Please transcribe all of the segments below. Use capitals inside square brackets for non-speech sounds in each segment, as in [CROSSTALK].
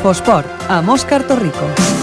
Infosport, a Moscar Torrico.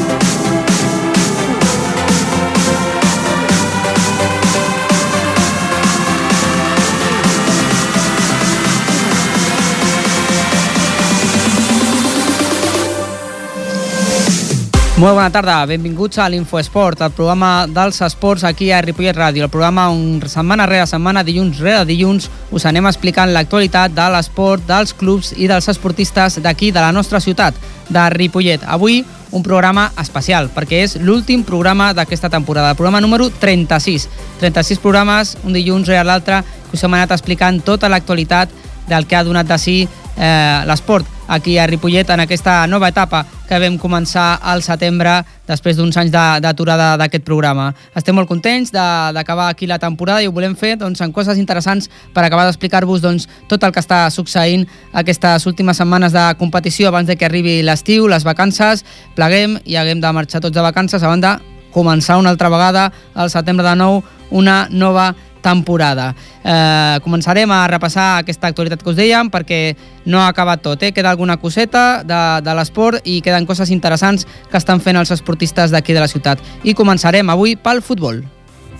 Molt bona tarda, benvinguts a l'Infoesport, el programa dels esports aquí a Ripollet Ràdio, el programa on setmana rere setmana, dilluns rere dilluns, us anem explicant l'actualitat de l'esport, dels clubs i dels esportistes d'aquí, de la nostra ciutat, de Ripollet. Avui un programa especial, perquè és l'últim programa d'aquesta temporada, el programa número 36. 36 programes, un dilluns rere l'altre, que us hem anat explicant tota l'actualitat del que ha donat de si eh, l'esport aquí a Ripollet en aquesta nova etapa que vam començar al setembre després d'uns anys d'aturada d'aquest programa. Estem molt contents d'acabar aquí la temporada i ho volem fer doncs, en coses interessants per acabar d'explicar-vos doncs, tot el que està succeint aquestes últimes setmanes de competició abans de que arribi l'estiu, les vacances, pleguem i haguem de marxar tots de vacances abans de començar una altra vegada al setembre de nou una nova temporada temporada. Eh, començarem a repassar aquesta actualitat que us dèiem perquè no ha acabat tot, eh? queda alguna coseta de, de l'esport i queden coses interessants que estan fent els esportistes d'aquí de la ciutat. I començarem avui pel futbol.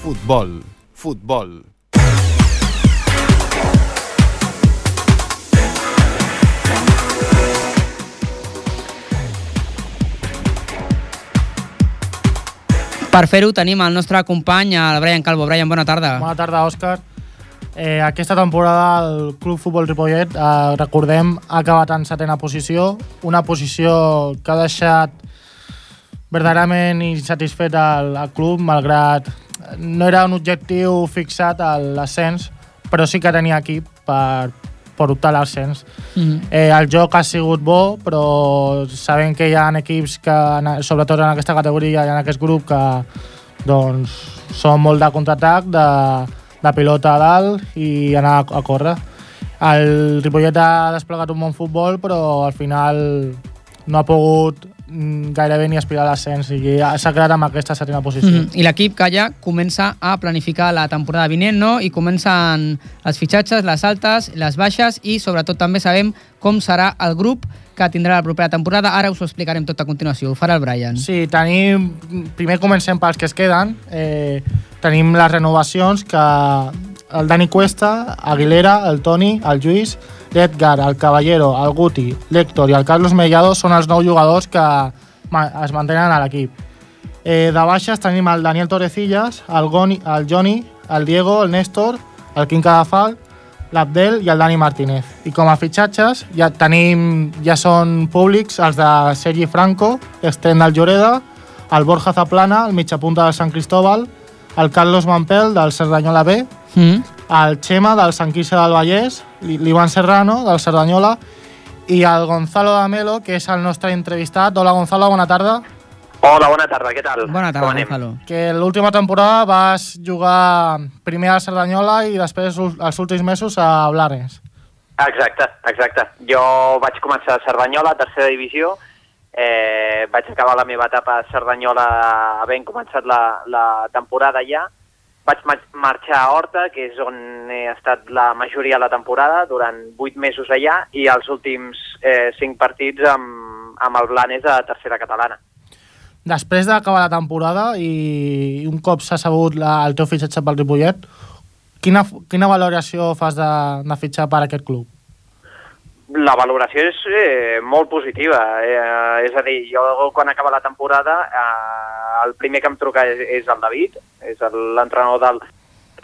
Futbol, futbol. Per fer-ho tenim el nostre company, el Brian Calvo. Brian, bona tarda. Bona tarda, Òscar. Eh, aquesta temporada el Club Futbol Ripollet, eh, recordem, ha acabat en setena posició, una posició que ha deixat verdaderament insatisfet al, al club, malgrat no era un objectiu fixat a l'ascens, però sí que tenia equip per, per optar a l'ascens. Mm -hmm. eh, el joc ha sigut bo, però sabem que hi ha equips que, sobretot en aquesta categoria i en aquest grup, que doncs, són molt de contraatac, de, de pilota a dalt i anar a, a córrer. El Ripollet ha desplegat un bon futbol, però al final no ha pogut gairebé ni aspirar a l'ascens i s'ha quedat amb aquesta setena posició. Mm -hmm. I l'equip que ja comença a planificar la temporada vinent, no? I comencen els fitxatges, les altes, les baixes i sobretot també sabem com serà el grup que tindrà la propera temporada. Ara us ho explicarem tot a continuació. Ho farà el Brian. Sí, tenim... Primer comencem pels que es queden. Eh, tenim les renovacions que el Dani Cuesta, Aguilera, el Toni, el Lluís, l'Edgar, el Caballero, el Guti, l'Héctor i el Carlos Mellado són els nou jugadors que es mantenen a l'equip. Eh, de baixes tenim el Daniel Torrecillas, el, Goni, el Johnny, el Diego, el Néstor, el Quim Cadafal, l'Abdel i el Dani Martínez. I com a fitxatges ja tenim, ja són públics els de Sergi Franco, extrem del Lloreda, el Borja Zaplana, el mitjapunta del Sant Cristóbal, el Carlos Mampel del Cerdanyola B, mm. El Xema del Sant Quirze del Vallès, l'Ivan Serrano del Cerdanyola i el Gonzalo Damelo, que és el nostre entrevistat. Hola Gonzalo, bona tarda. Hola, bona tarda, què tal? Bona tarda, Gonzalo. Que l'última temporada vas jugar primer a Cerdanyola i després els últims mesos a Blanes. Exacte, exacte. Jo vaig començar a Cerdanyola, tercera divisió, eh, vaig acabar la meva etapa a Cerdanyola havent començat la, la temporada ja, vaig marxar a Horta, que és on he estat la majoria de la temporada, durant vuit mesos allà, i els últims eh, partits amb, amb el Blanes a tercera catalana. Després d'acabar la temporada i un cop s'ha sabut la, el teu fitxatge pel Ripollet, quina, quina valoració fas de, de fitxar per aquest club? La valoració és eh, molt positiva. Eh, és a dir, jo quan acaba la temporada, eh, el primer que em truca és, és el David, és l'entrenador del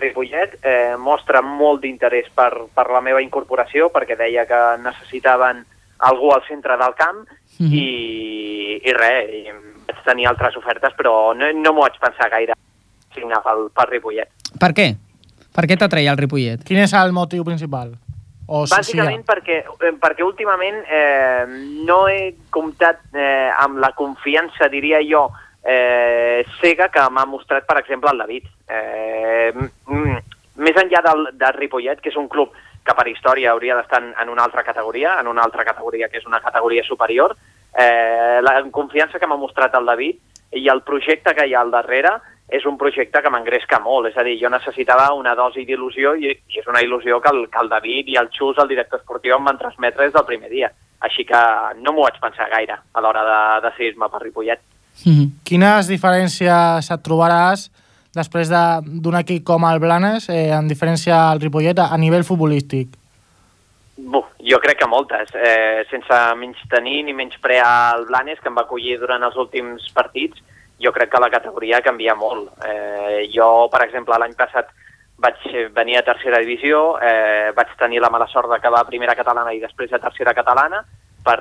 Ripollet. Eh, mostra molt d'interès per, per la meva incorporació, perquè deia que necessitaven algú al centre del camp, mm -hmm. i, i res, i vaig tenir altres ofertes, però no, no m'ho vaig pensar gaire signar pel, pel Ripollet. Per què? Per què t'atreia el Ripollet? Quin és el motiu principal? O Bàsicament perquè, eh, perquè últimament eh, no he comptat eh, amb la confiança, diria jo, eh, cega que m'ha mostrat, per exemple, el David. Eh, més enllà del, del Ripollet, que és un club que per història hauria d'estar en, en una altra categoria, en una altra categoria que és una categoria superior, eh, la confiança que m'ha mostrat el David i el projecte que hi ha al darrere és un projecte que m'engresca molt, és a dir, jo necessitava una dosi d'il·lusió i, i és una il·lusió que el, que el David i el Xus, el director esportiu, em van transmetre des del primer dia. així que no m'ho vaig pensar gaire a l'hora de decidir-me per Ripollet. Mm -hmm. Quines diferències et trobaràs després d'un equip com el Blanes, eh, en diferència al Ripollet, a, a nivell futbolístic? Buf, jo crec que moltes, eh, sense menys tenir ni menys prear el Blanes, que em va acollir durant els últims partits, jo crec que la categoria canvia molt. Eh, jo, per exemple, l'any passat vaig venir a tercera divisió, eh, vaig tenir la mala sort d'acabar a primera catalana i després a tercera catalana per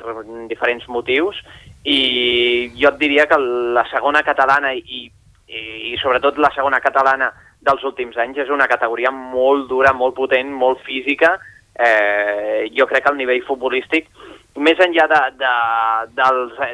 diferents motius i jo et diria que la segona catalana i, i, i sobretot la segona catalana dels últims anys és una categoria molt dura, molt potent, molt física. Eh, jo crec que el nivell futbolístic, més enllà de, de, dels...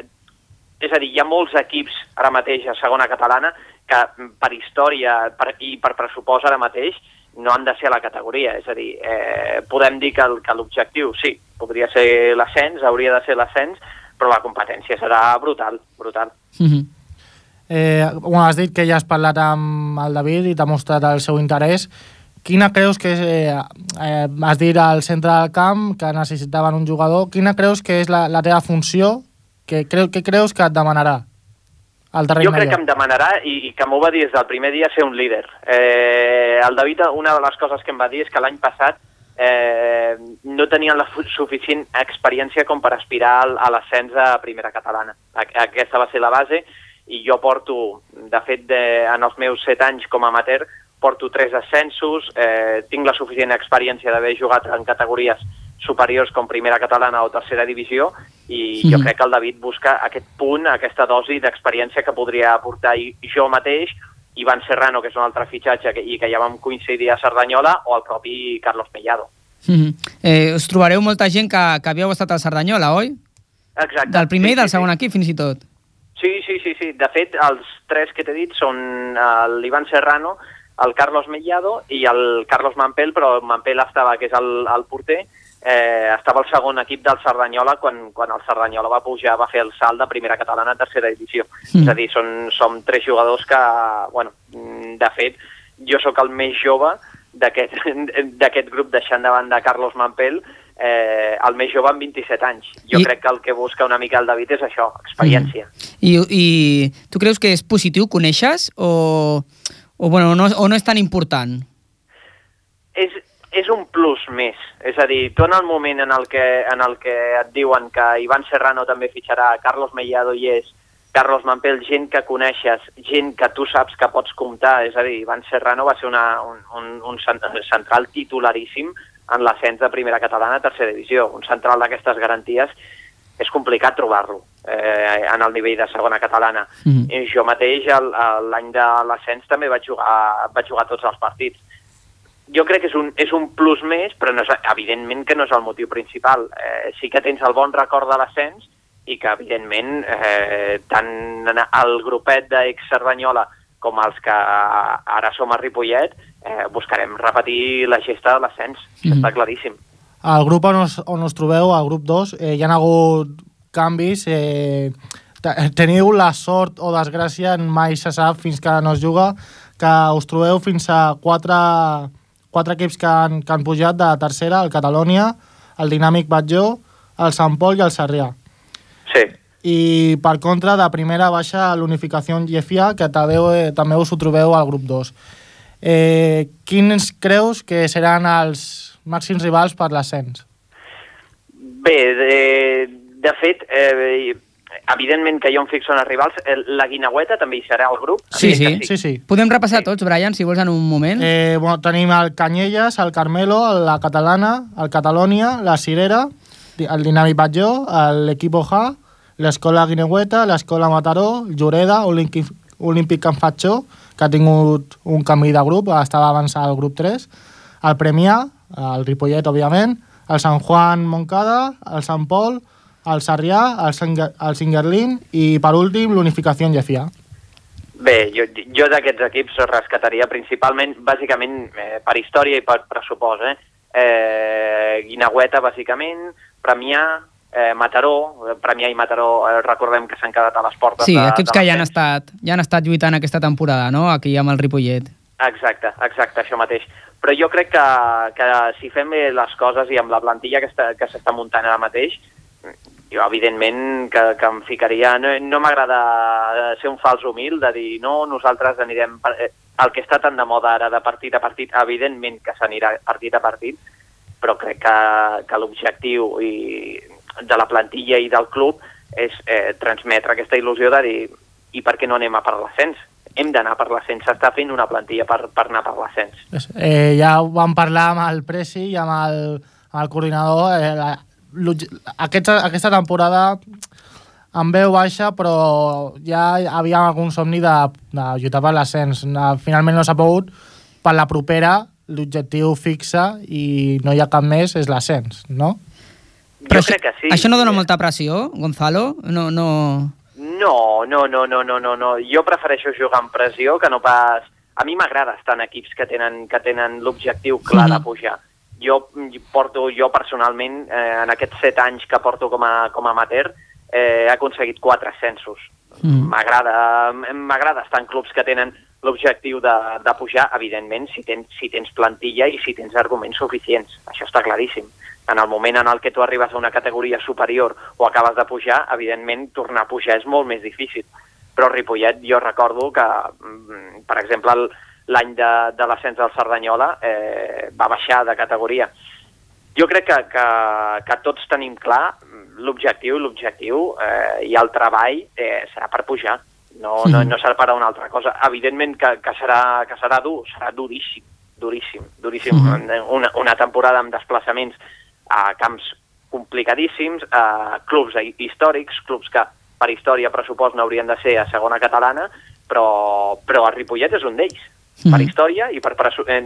És a dir, hi ha molts equips ara mateix a segona catalana que per història per, i per pressupost ara mateix no han de ser a la categoria. És a dir, eh, podem dir que, que l'objectiu, sí, podria ser l'ascens, hauria de ser l'ascens, però la competència serà brutal, brutal. Mm -hmm. eh, bueno, has dit que ja has parlat amb el David i t'ha mostrat el seu interès. Quina creus que és, eh, eh, has dit al centre del camp que necessitaven un jugador, quina creus que és la, la teva funció, que, creu, que creus que et demanarà? El jo crec que em demanarà i, i que m'ho va dir des del primer dia ser un líder. Eh, el David, una de les coses que em va dir és que l'any passat eh, no tenien la suficient experiència com per aspirar a l'ascens a primera catalana. Aquesta va ser la base i jo porto, de fet, de, en els meus set anys com a amateur, porto tres ascensos, eh, tinc la suficient experiència d'haver jugat en categories superiors com primera catalana o tercera divisió i mm. jo crec que el David busca aquest punt, aquesta dosi d'experiència que podria aportar jo mateix, Ivan Serrano, que és un altre fitxatge que, i que ja vam coincidir a Cerdanyola, o el propi Carlos Mellado. Mm -hmm. eh, us trobareu molta gent que, que havíeu estat a Cerdanyola, oi? Exacte. Del primer sí, i del sí, segon sí. equip, fins i tot. Sí, sí, sí, sí. De fet, els tres que t'he dit són l'Ivan Serrano, el Carlos Mellado i el Carlos Mampel, però Mampel estava, que és el, el porter, eh, estava al segon equip del Cerdanyola quan, quan el Cerdanyola va pujar, va fer el salt de primera catalana a tercera divisió. Mm. És a dir, són, som tres jugadors que, bueno, de fet, jo sóc el més jove d'aquest [LAUGHS] grup, deixant de Carlos Mampel, eh, el més jove amb 27 anys. Jo I... crec que el que busca una mica el David és això, experiència. Mm. I, I tu creus que és positiu coneixes o, o, bueno, no, o no és tan important? És, és un plus més. És a dir, tu en el moment en el que, en el que et diuen que Ivan Serrano també fitxarà, Carlos Mellado hi és, Carlos Mampel, gent que coneixes, gent que tu saps que pots comptar, és a dir, Ivan Serrano va ser una, un, un, un central titularíssim en l'ascens de primera catalana a tercera divisió. Un central d'aquestes garanties és complicat trobar-lo eh, en el nivell de segona catalana. Mm -hmm. I jo mateix, l'any de l'ascens, també vaig jugar, vaig jugar tots els partits jo crec que és un, és un plus més, però no és, evidentment que no és el motiu principal. Eh, sí que tens el bon record de l'ascens i que, evidentment, eh, tant el grupet d'ex-Cerdanyola com els que ara som a Ripollet, eh, buscarem repetir la gesta de l'ascens, mm. està claríssim. Al grup on us, on us trobeu, al grup 2, eh, hi ha hagut canvis. Eh, teniu la sort o desgràcia, mai se sap fins que no es juga, que us trobeu fins a quatre quatre equips que han, que han pujat de tercera, el Catalònia, el Dinàmic Batlló, el Sant Pol i el Sarrià. Sí. I per contra, de primera baixa l'Unificació Llefia, que també, eh, també us ho trobeu al grup 2. Eh, quins creus que seran els màxims rivals per l'ascens? Bé, de, de fet, eh, evidentment que jo em fixo en els rivals. La Guinaueta també hi serà al grup? Sí, sí. sí. sí, sí. Podem repassar sí. tots, Brian, si vols en un moment. Eh, bueno, tenim el Canyelles, el Carmelo, la Catalana, el Catalònia, la Cirera, el Dinàmic Batlló, l'Equip Ojà, l'Escola Guineueta, l'Escola Mataró, Lloreda, Olímpic, Olímpic Can Fatxó, que ha tingut un canvi de grup, estava avançat al grup 3, el Premià, el Ripollet, òbviament, el Sant Juan Moncada, el Sant Pol, el Sarrià, el, Singer, el Singerlin i, per últim, l'unificació en Llefià. Bé, jo, jo d'aquests equips rescataria principalment, bàsicament, eh, per història i per pressupost. Eh? Eh, Guinagüeta, bàsicament, Premià, eh, Mataró, Premià i Mataró, eh, recordem que s'han quedat a les portes sí, de, equips que ja han, estat, ja han estat lluitant aquesta temporada, no?, aquí amb el Ripollet. Exacte, exacte, això mateix. Però jo crec que, que si fem bé les coses i amb la plantilla que s'està muntant ara mateix, jo, evidentment, que, que em ficaria... No, no m'agrada ser un fals humil de dir, no, nosaltres anirem... Per, eh, el que està tan de moda ara de partit a partit, evidentment que s'anirà partit a partit, però crec que, que l'objectiu de la plantilla i del club és eh, transmetre aquesta il·lusió de dir i per què no anem a per l'ascens? Hem d'anar per l'ascens, s'està fent una plantilla per, per anar per l'ascens. Eh, ja ho vam parlar amb el Presi i amb el, amb el coordinador. Eh, la, aquesta, aquesta temporada amb veu baixa, però ja havia algun somni de, de lluitar per l'ascens. Finalment no s'ha pogut. Per la propera, l'objectiu fixa i no hi ha cap més, és l'ascens, no? Però jo crec que sí. Això no dona molta pressió, Gonzalo? No, no... No, no, no, no, no, no, no. Jo prefereixo jugar amb pressió que no pas... A mi m'agrada estar en equips que tenen, que tenen l'objectiu clar mm -hmm. de pujar jo porto, jo personalment, eh, en aquests set anys que porto com a, com a amateur, eh, he aconseguit quatre ascensos. Mm. M'agrada m'agrada estar en clubs que tenen l'objectiu de, de pujar, evidentment, si tens, si tens plantilla i si tens arguments suficients. Això està claríssim. En el moment en el que tu arribes a una categoria superior o acabes de pujar, evidentment, tornar a pujar és molt més difícil. Però Ripollet, jo recordo que, mm, per exemple, el, l'any de, de l'ascens del Cerdanyola eh, va baixar de categoria. Jo crec que, que, que tots tenim clar l'objectiu i l'objectiu eh, i el treball eh, serà per pujar, no, no, no serà per a una altra cosa. Evidentment que, que, serà, que serà dur, serà duríssim, duríssim, duríssim. Uh -huh. una, una temporada amb desplaçaments a camps complicadíssims, a clubs històrics, clubs que per història pressupost no haurien de ser a segona catalana, però, però el Ripollet és un d'ells mm. per història i per eh,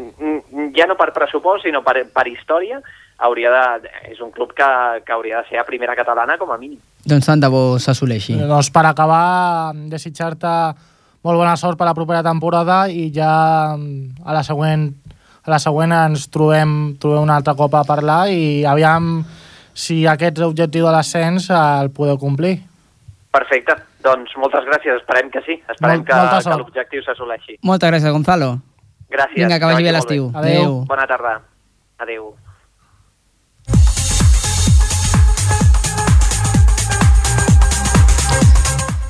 ja no per pressupost, sinó per, per història hauria de, és un club que, que hauria de ser a primera catalana com a mínim. Doncs tant de bo s'assoleixi. Eh, doncs per acabar, desitjar-te molt bona sort per la propera temporada i ja mm, a la següent, a la següent ens trobem, trobem una altra copa a parlar i aviam si aquest objectiu de l'ascens el podeu complir. Perfecte. Doncs moltes gràcies, esperem que sí. Esperem Molt, que, que l'objectiu s'assoleixi. Moltes gràcies, Gonzalo. Gràcies. Vinga, que vagi bé l'estiu. Adéu. Bona tarda. Adéu.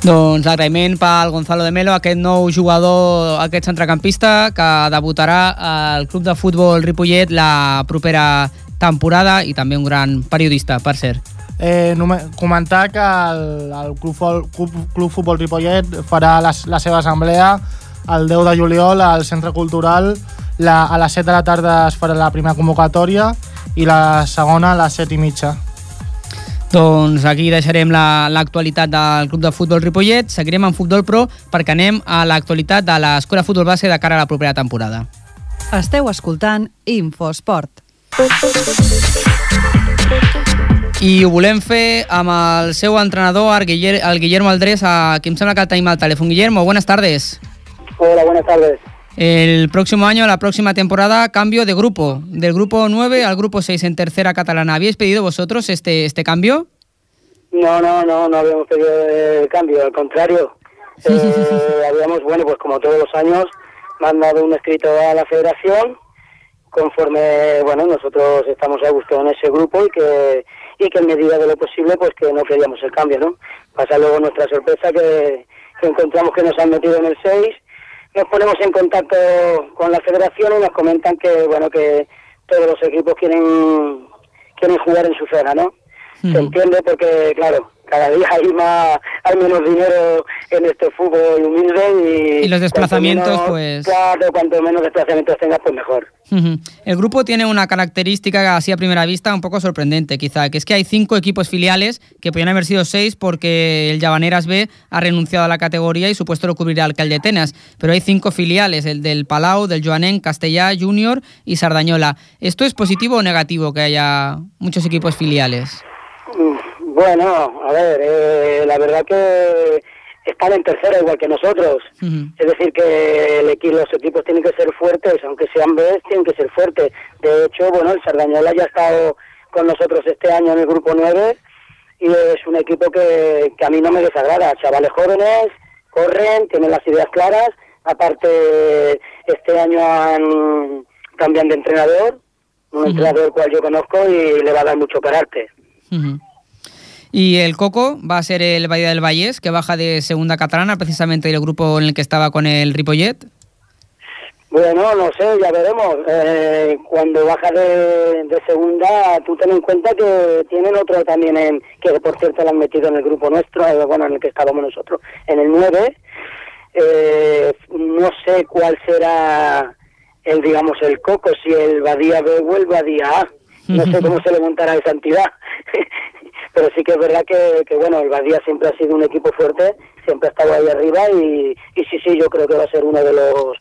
Doncs agraïment pel Gonzalo de Melo, aquest nou jugador, aquest centrecampista que debutarà al club de futbol Ripollet la propera temporada i també un gran periodista, per cert. Eh, comentar que el, el Club, Club, Club Futbol Ripollet farà la, la seva assemblea el 10 de juliol al Centre Cultural. La, a les 7 de la tarda es farà la primera convocatòria i la segona a les 7 i mitja. Doncs aquí deixarem l'actualitat la, del Club de Futbol Ripollet. Seguirem en Futbol Pro perquè anem a l'actualitat de l'Escola Futbol Base de cara a la propera temporada. Esteu escoltant Infosport. I ho volem fer amb el seu entrenador, el, Guiller, el Guillermo Aldrés, a qui em sembla que el tenim al telèfon. Guillermo, buenas tardes. Hola, buenas tardes. El próximo año, la próxima temporada, cambio de grupo, del grupo 9 al grupo 6 en tercera catalana. ¿Habíais pedido vosotros este, este cambio? No, no, no, no habíamos pedido el cambio, al contrario. [LAUGHS] Eh, habíamos, bueno, pues como todos los años, mandado un escrito a la federación conforme, bueno, nosotros estamos a gusto en ese grupo y que y que en medida de lo posible pues que no queríamos el cambio, ¿no? Pasa luego nuestra sorpresa que, encontramos que nos han metido en el 6, nos ponemos en contacto con la federación y nos comentan que bueno que todos los equipos quieren quieren jugar en su zona, ¿no? Se entiende porque claro, cada día hay más hay menos dinero en este fútbol humilde y, y los desplazamientos pues claro cuanto menos desplazamientos tengas pues mejor. El grupo tiene una característica así a primera vista un poco sorprendente quizá que es que hay cinco equipos filiales que podrían haber sido seis porque el Llavaneras B ha renunciado a la categoría y supuesto lo cubrirá el Caldetenas pero hay cinco filiales el del Palau del Joanén Castellá Junior y Sardañola. Esto es positivo o negativo que haya muchos equipos filiales bueno, a ver, eh, la verdad que están en tercera igual que nosotros. Es decir, que el equipo, los equipos tienen que ser fuertes, aunque sean B, tienen que ser fuertes. De hecho, bueno, el Sardañola ya ha estado con nosotros este año en el grupo 9 y es un equipo que, que a mí no me desagrada. Chavales jóvenes, corren, tienen las ideas claras. Aparte, este año han, cambian de entrenador, un entrenador cual yo conozco y le va a dar mucho carácter. Y el Coco va a ser el Valle del Vallés, que baja de segunda catalana, precisamente del grupo en el que estaba con el Ripollet. Bueno, no sé, ya veremos. Eh, cuando baja de, segunda, tú ten en cuenta que tienen otro también, en, que por cierto lo han metido en el grupo nuestro, eh, bueno, en el que estábamos nosotros, en el 9. Eh, no sé cuál será el, digamos, el coco, si el Badía B o el Badía A. No sé cómo se le montará esa entidad. [LAUGHS] Pero sí que es verdad que, que, bueno, el Badía siempre ha sido un equipo fuerte, siempre ha estado ahí arriba y, y sí, sí, yo creo que va a ser uno de los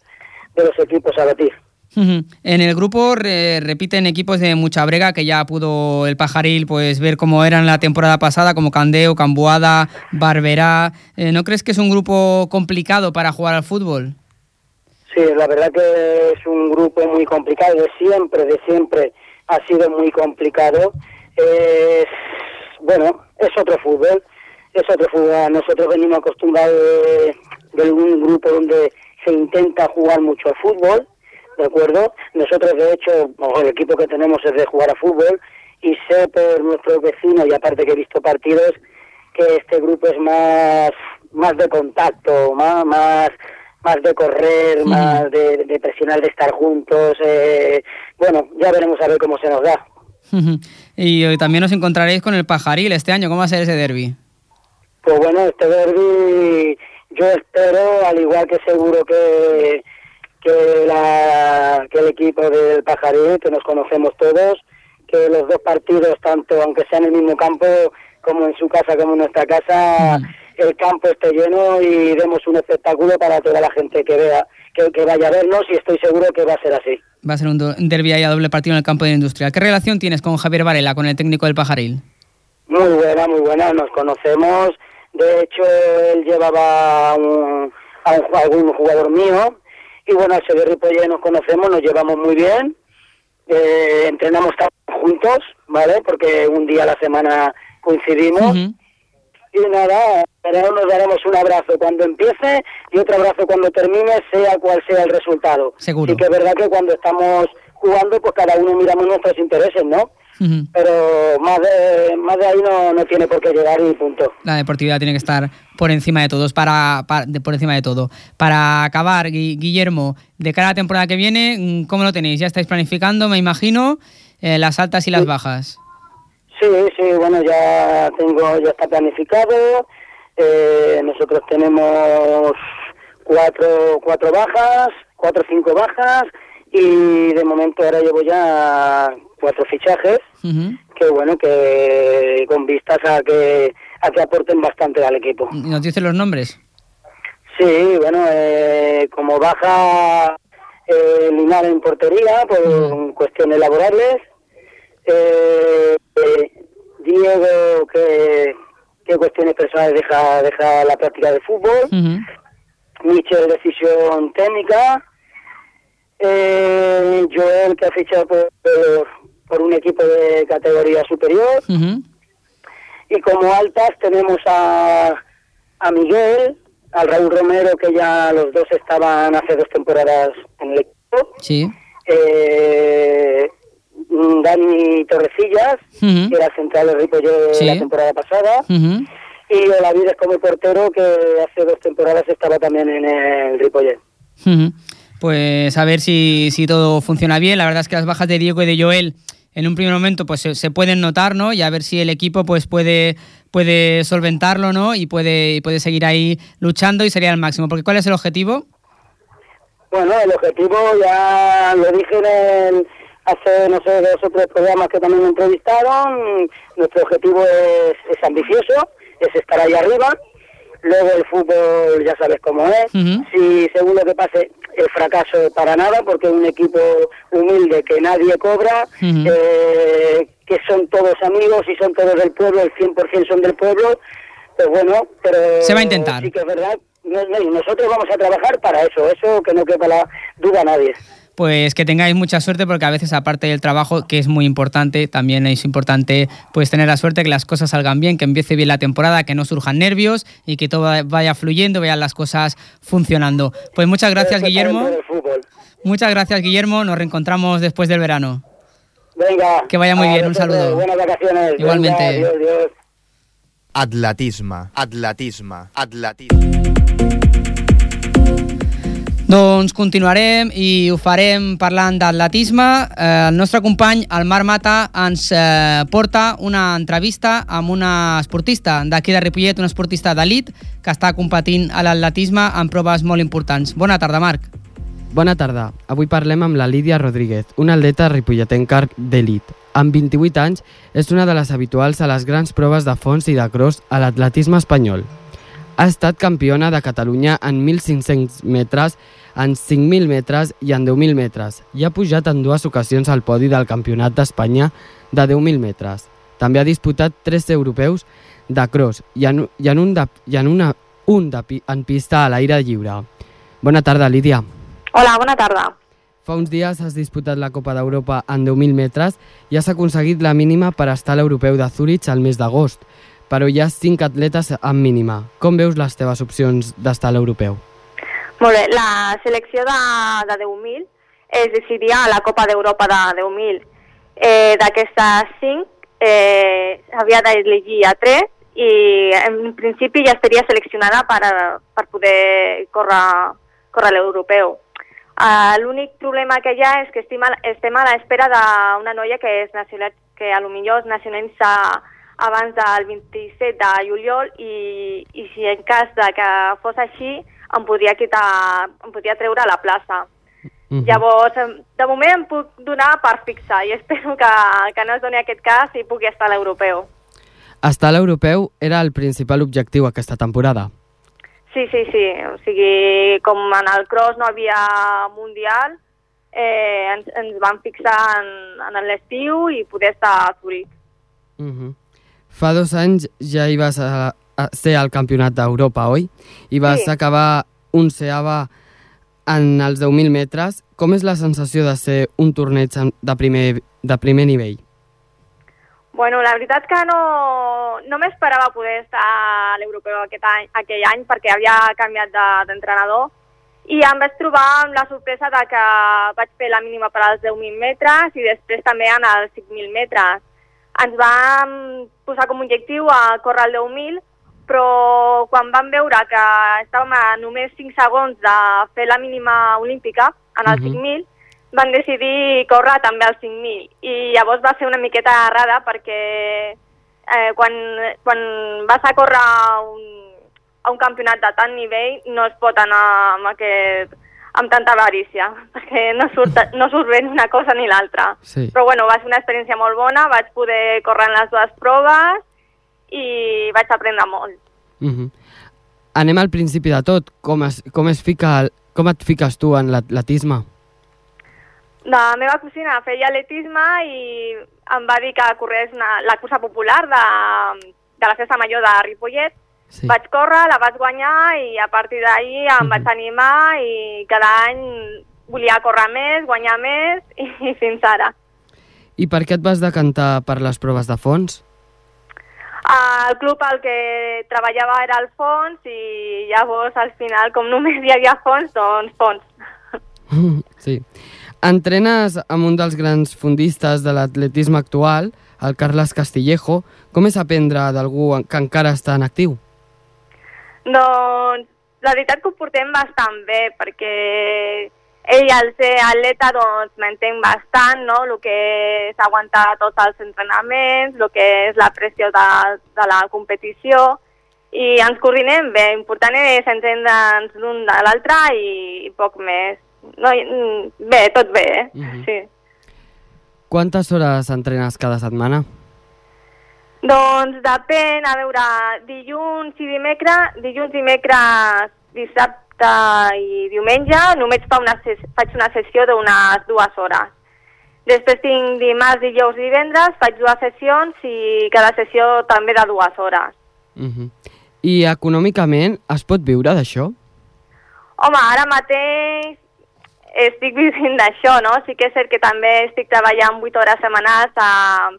de los equipos a batir. En el grupo repiten equipos de mucha brega que ya pudo el Pajaril pues ver cómo eran la temporada pasada, como Candeo, Camboada, Barberá. Eh, ¿No crees que es un grupo complicado para jugar al fútbol? Sí, la verdad que es un grupo muy complicado, de siempre, de siempre ha sido muy complicado. Bueno, es otro fútbol, es otro fútbol. Nosotros venimos acostumbrados de, de un grupo donde se intenta jugar mucho al fútbol, ¿de acuerdo? Nosotros, de hecho, el equipo que tenemos es de jugar a fútbol y sé por nuestros vecinos, y aparte que he visto partidos, que este grupo es más, más de contacto, más, más, más de correr, más de, presionar, de estar juntos. Eh, bueno, ya veremos a ver cómo se nos da. Y también os encontraréis con el Pajaril este año. ¿Cómo va a ser ese derby? Pues bueno, este derby yo espero, al igual que seguro que, que, la, que el equipo del Pajarí, que nos conocemos todos, que los dos partidos, tanto aunque sea en el mismo campo, como en su casa, como en nuestra casa, mm. El campo esté lleno y demos un espectáculo para toda la gente que vea, que, que, vaya a vernos y estoy seguro que va a ser así. Va a ser un, derbi ahí a doble partido en el campo de la industria. ¿Qué relación tienes con Javier Varela, con el técnico del Pajaril? Muy buena, muy buena. Nos conocemos de hecho, él llevaba a, un, algún jugador mío. Y bueno, al ser Ripollet nos conocemos, nos llevamos muy bien. Eh, entrenamos juntos, ¿vale? Porque un día a la semana coincidimos. Y nada, pero nos daremos un abrazo cuando empiece y otro abrazo cuando termine, sea cual sea el resultado. Seguro. Y que es verdad que cuando estamos jugando, pues cada uno miramos nuestros intereses, ¿no? Pero más de, más de ahí no, no, tiene por qué llegar y punto. La deportividad tiene que estar por encima de todos, para, por encima de todo. Para acabar, Guillermo, de cara a la temporada que viene, ¿cómo lo tenéis? ¿Ya estáis planificando, me imagino, eh, las altas y las bajas? Sí, sí, bueno, ya tengo, ya está planificado. Eh, nosotros tenemos cuatro, cuatro bajas, cuatro o cinco bajas y de momento ahora llevo ya cuatro fichajes que bueno que con vistas a que a que aporten bastante al equipo. Nos dicen los nombres sí bueno eh, como baja eh, Linar en portería por cuestiones laborales eh, Diego que, que cuestiones personales deja deja la práctica de fútbol Michel decisión técnica eh, Joel que ha fichado por, por, un equipo de categoría superior. Y como altas tenemos a, a Miguel, al Raúl Romero, que ya los dos estaban hace dos temporadas en el equipo. Sí. Eh, Dani Torrecillas, que era central de Ripollet la temporada pasada. Y Olavides como portero, que hace dos temporadas estaba también en el Ripollet pues a ver si, si todo funciona bien. La verdad es que las bajas de Diego y de Joel en un primer momento pues se, pueden notar, ¿no? Y a ver si el equipo pues puede, puede solventarlo, ¿no? Y puede, puede seguir ahí luchando y sería el máximo. Porque ¿cuál es el objetivo? Bueno, el objetivo ya lo dije en hace, no sé, dos o tres programas que también me entrevistaron. Nuestro objetivo es, es ambicioso, es estar ahí arriba. Luego el fútbol ya sabes cómo es. Si según lo que pase, el fracaso para nada, porque es un equipo humilde que nadie cobra, eh, que son todos amigos y son todos del pueblo, el 100% son del pueblo, pues bueno, pero... Se va a intentar. Sí que es verdad, nosotros vamos a trabajar para eso, eso que no quepa la duda a nadie pues que tengáis mucha suerte porque a veces aparte del trabajo que es muy importante también es importante pues tener la suerte que las cosas salgan bien que empiece bien la temporada que no surjan nervios y que todo vaya fluyendo vean las cosas funcionando. Pues muchas gracias Guillermo. muchas gracias Guillermo. Nos reencontramos después del verano. Venga. Que vaya muy bien. Un saludo. Buenas vacaciones. Igualmente. Atletisme. Atletisme. Atletisme. Doncs continuarem i ho farem parlant d'atletisme. Eh, el nostre company, el Marc Mata, ens eh, porta una entrevista amb una esportista d'aquí de Ripollet, una esportista d'elit que està competint a l'atletisme en proves molt importants. Bona tarda, Marc. Bona tarda. Avui parlem amb la Lídia Rodríguez, una atleta ripolletenca d'elit. Amb 28 anys, és una de les habituals a les grans proves de fons i de cross a l'atletisme espanyol. Ha estat campiona de Catalunya en 1.500 metres en 5.000 metres i en 10.000 metres i ha pujat en dues ocasions al podi del Campionat d'Espanya de 10.000 metres. També ha disputat tres europeus de cross i en, i en, un, de, i en una, un de, en pista a l'aire lliure. Bona tarda, Lídia. Hola, bona tarda. Fa uns dies has disputat la Copa d'Europa en 10.000 metres i has aconseguit la mínima per estar a l'europeu de Zurich al mes d'agost, però hi ha cinc atletes amb mínima. Com veus les teves opcions d'estar a l'europeu? Molt bé, la selecció de, de 10.000 es decidia a la Copa d'Europa de 10.000. Eh, D'aquestes 5 eh, s'havia d'elegir a 3 i en principi ja estaria seleccionada per, per poder córrer, córrer l'europeu. Uh, L'únic problema que hi ha és que estem a, estem a l'espera d'una noia que, és nacional, que a lo millor es nacionalitza abans del 27 de juliol i, i si en cas de que fos així em podria, quitar, em podria treure a la plaça. Uh -huh. Llavors, de moment em puc donar per fixar i [LAUGHS] espero que, que no es doni aquest cas i pugui estar a l'europeu. Estar a l'europeu era el principal objectiu aquesta temporada? Sí, sí, sí. O sigui, com en el cross no havia mundial, eh, ens, ens van fixar en, en l'estiu i poder estar a Zurich. Uh -huh. Fa dos anys ja hi vas a, ser al Campionat d'Europa, oi? I vas sí. acabar un seava en els 10.000 metres. Com és la sensació de ser un torneig de primer, de primer nivell? Bueno, la veritat que no, no m'esperava poder estar a l'europeu aquest any, aquell any perquè havia canviat d'entrenador de, i em vaig trobar amb la sorpresa de que vaig fer la mínima per als 10.000 metres i després també en els 5.000 metres. Ens vam posar com a objectiu a córrer el 10.000 però quan vam veure que estàvem a només 5 segons de fer la mínima olímpica en el uh -huh. 5.000, van decidir córrer també al 5.000 i llavors va ser una miqueta errada perquè eh, quan, quan vas a córrer a un, a un campionat de tant nivell no es pot anar amb, aquest, amb tanta avarícia, [LAUGHS] perquè no surt, no surt bé una cosa ni l'altra. Sí. Però bueno, va ser una experiència molt bona, vaig poder córrer en les dues proves i vaig aprendre molt. Uh -huh. Anem al principi de tot. Com, es, com, es fica, com et fiques tu en l'atletisme? La meva cosina feia atletisme i em va dir que corrés una, la cursa popular de, de la festa major de Ripollet. Sí. Vaig córrer, la vaig guanyar i a partir d'ahir em uh -huh. vaig animar i cada any volia córrer més, guanyar més i, [LAUGHS] i fins ara. I per què et vas decantar per les proves de fons? El club al que treballava era el fons i llavors al final, com només hi havia fons, doncs fons. [LAUGHS] Sí. Entrenes amb un dels grans fundistes de l'atletisme actual, el Carles Castillejo. Com és aprendre d'algú que encara està en actiu? Doncs la veritat que ho portem bastant bé, perquè ell al ser atleta doncs m'entenc bastant, no?, el que és aguantar tots els entrenaments, el que és la pressió de, de la competició, i ens coordinem bé, important és entendre'ns l'un de l'altre i, i poc més. No, bé, tot bé, eh? Uh mhm. -huh. sí. Quantes hores entrenes cada setmana? Doncs depèn, a veure, dilluns i dimecres, dilluns, dimecres, dissabte, i diumenge només fa una faig una sessió d'unes dues hores. Després tinc dimarts, dijous i divendres, faig dues sessions i cada sessió també de dues hores. Uh -huh. I econòmicament es pot viure d'això? Home, ara mateix estic vivint d'això, no? Sí que és cert que també estic treballant 8 hores setmanals a,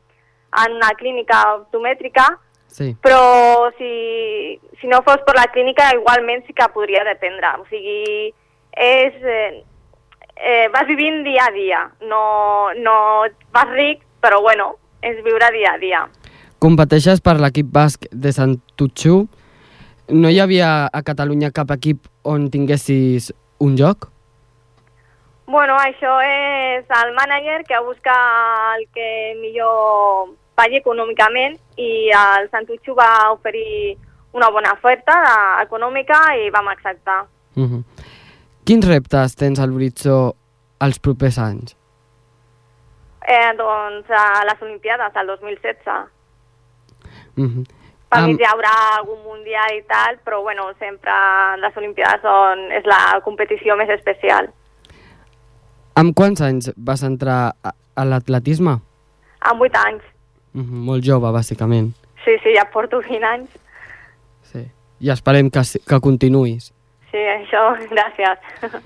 en una clínica optomètrica, Sí. Però si, si no fos per la clínica, igualment sí que podria dependre. O sigui, és... Eh, eh, vas vivint dia a dia. No, no vas ric, però bueno, és viure dia a dia. Competeixes per l'equip basc de Santutxu. No hi havia a Catalunya cap equip on tinguessis un joc? Bueno, això és el mànager que busca el que millor pagui econòmicament i el Santutxu va oferir una bona oferta econòmica i vam acceptar. Uh -huh. Quins reptes tens al l'horitzó els propers anys? Eh, doncs a les Olimpiades, el 2016. Uh -huh. Per Am- mig hi haurà algun mundial i tal, però bueno, sempre les Olimpiades són, és la competició més especial. Amb quants anys vas entrar a, a l'atletisme? Amb 8 anys. Uh -huh. Molt jove, bàsicament. Sí, sí, ja porto 20 anys. Sí. I esperem que, que continuïs. Sí, això, [LAUGHS] gràcies.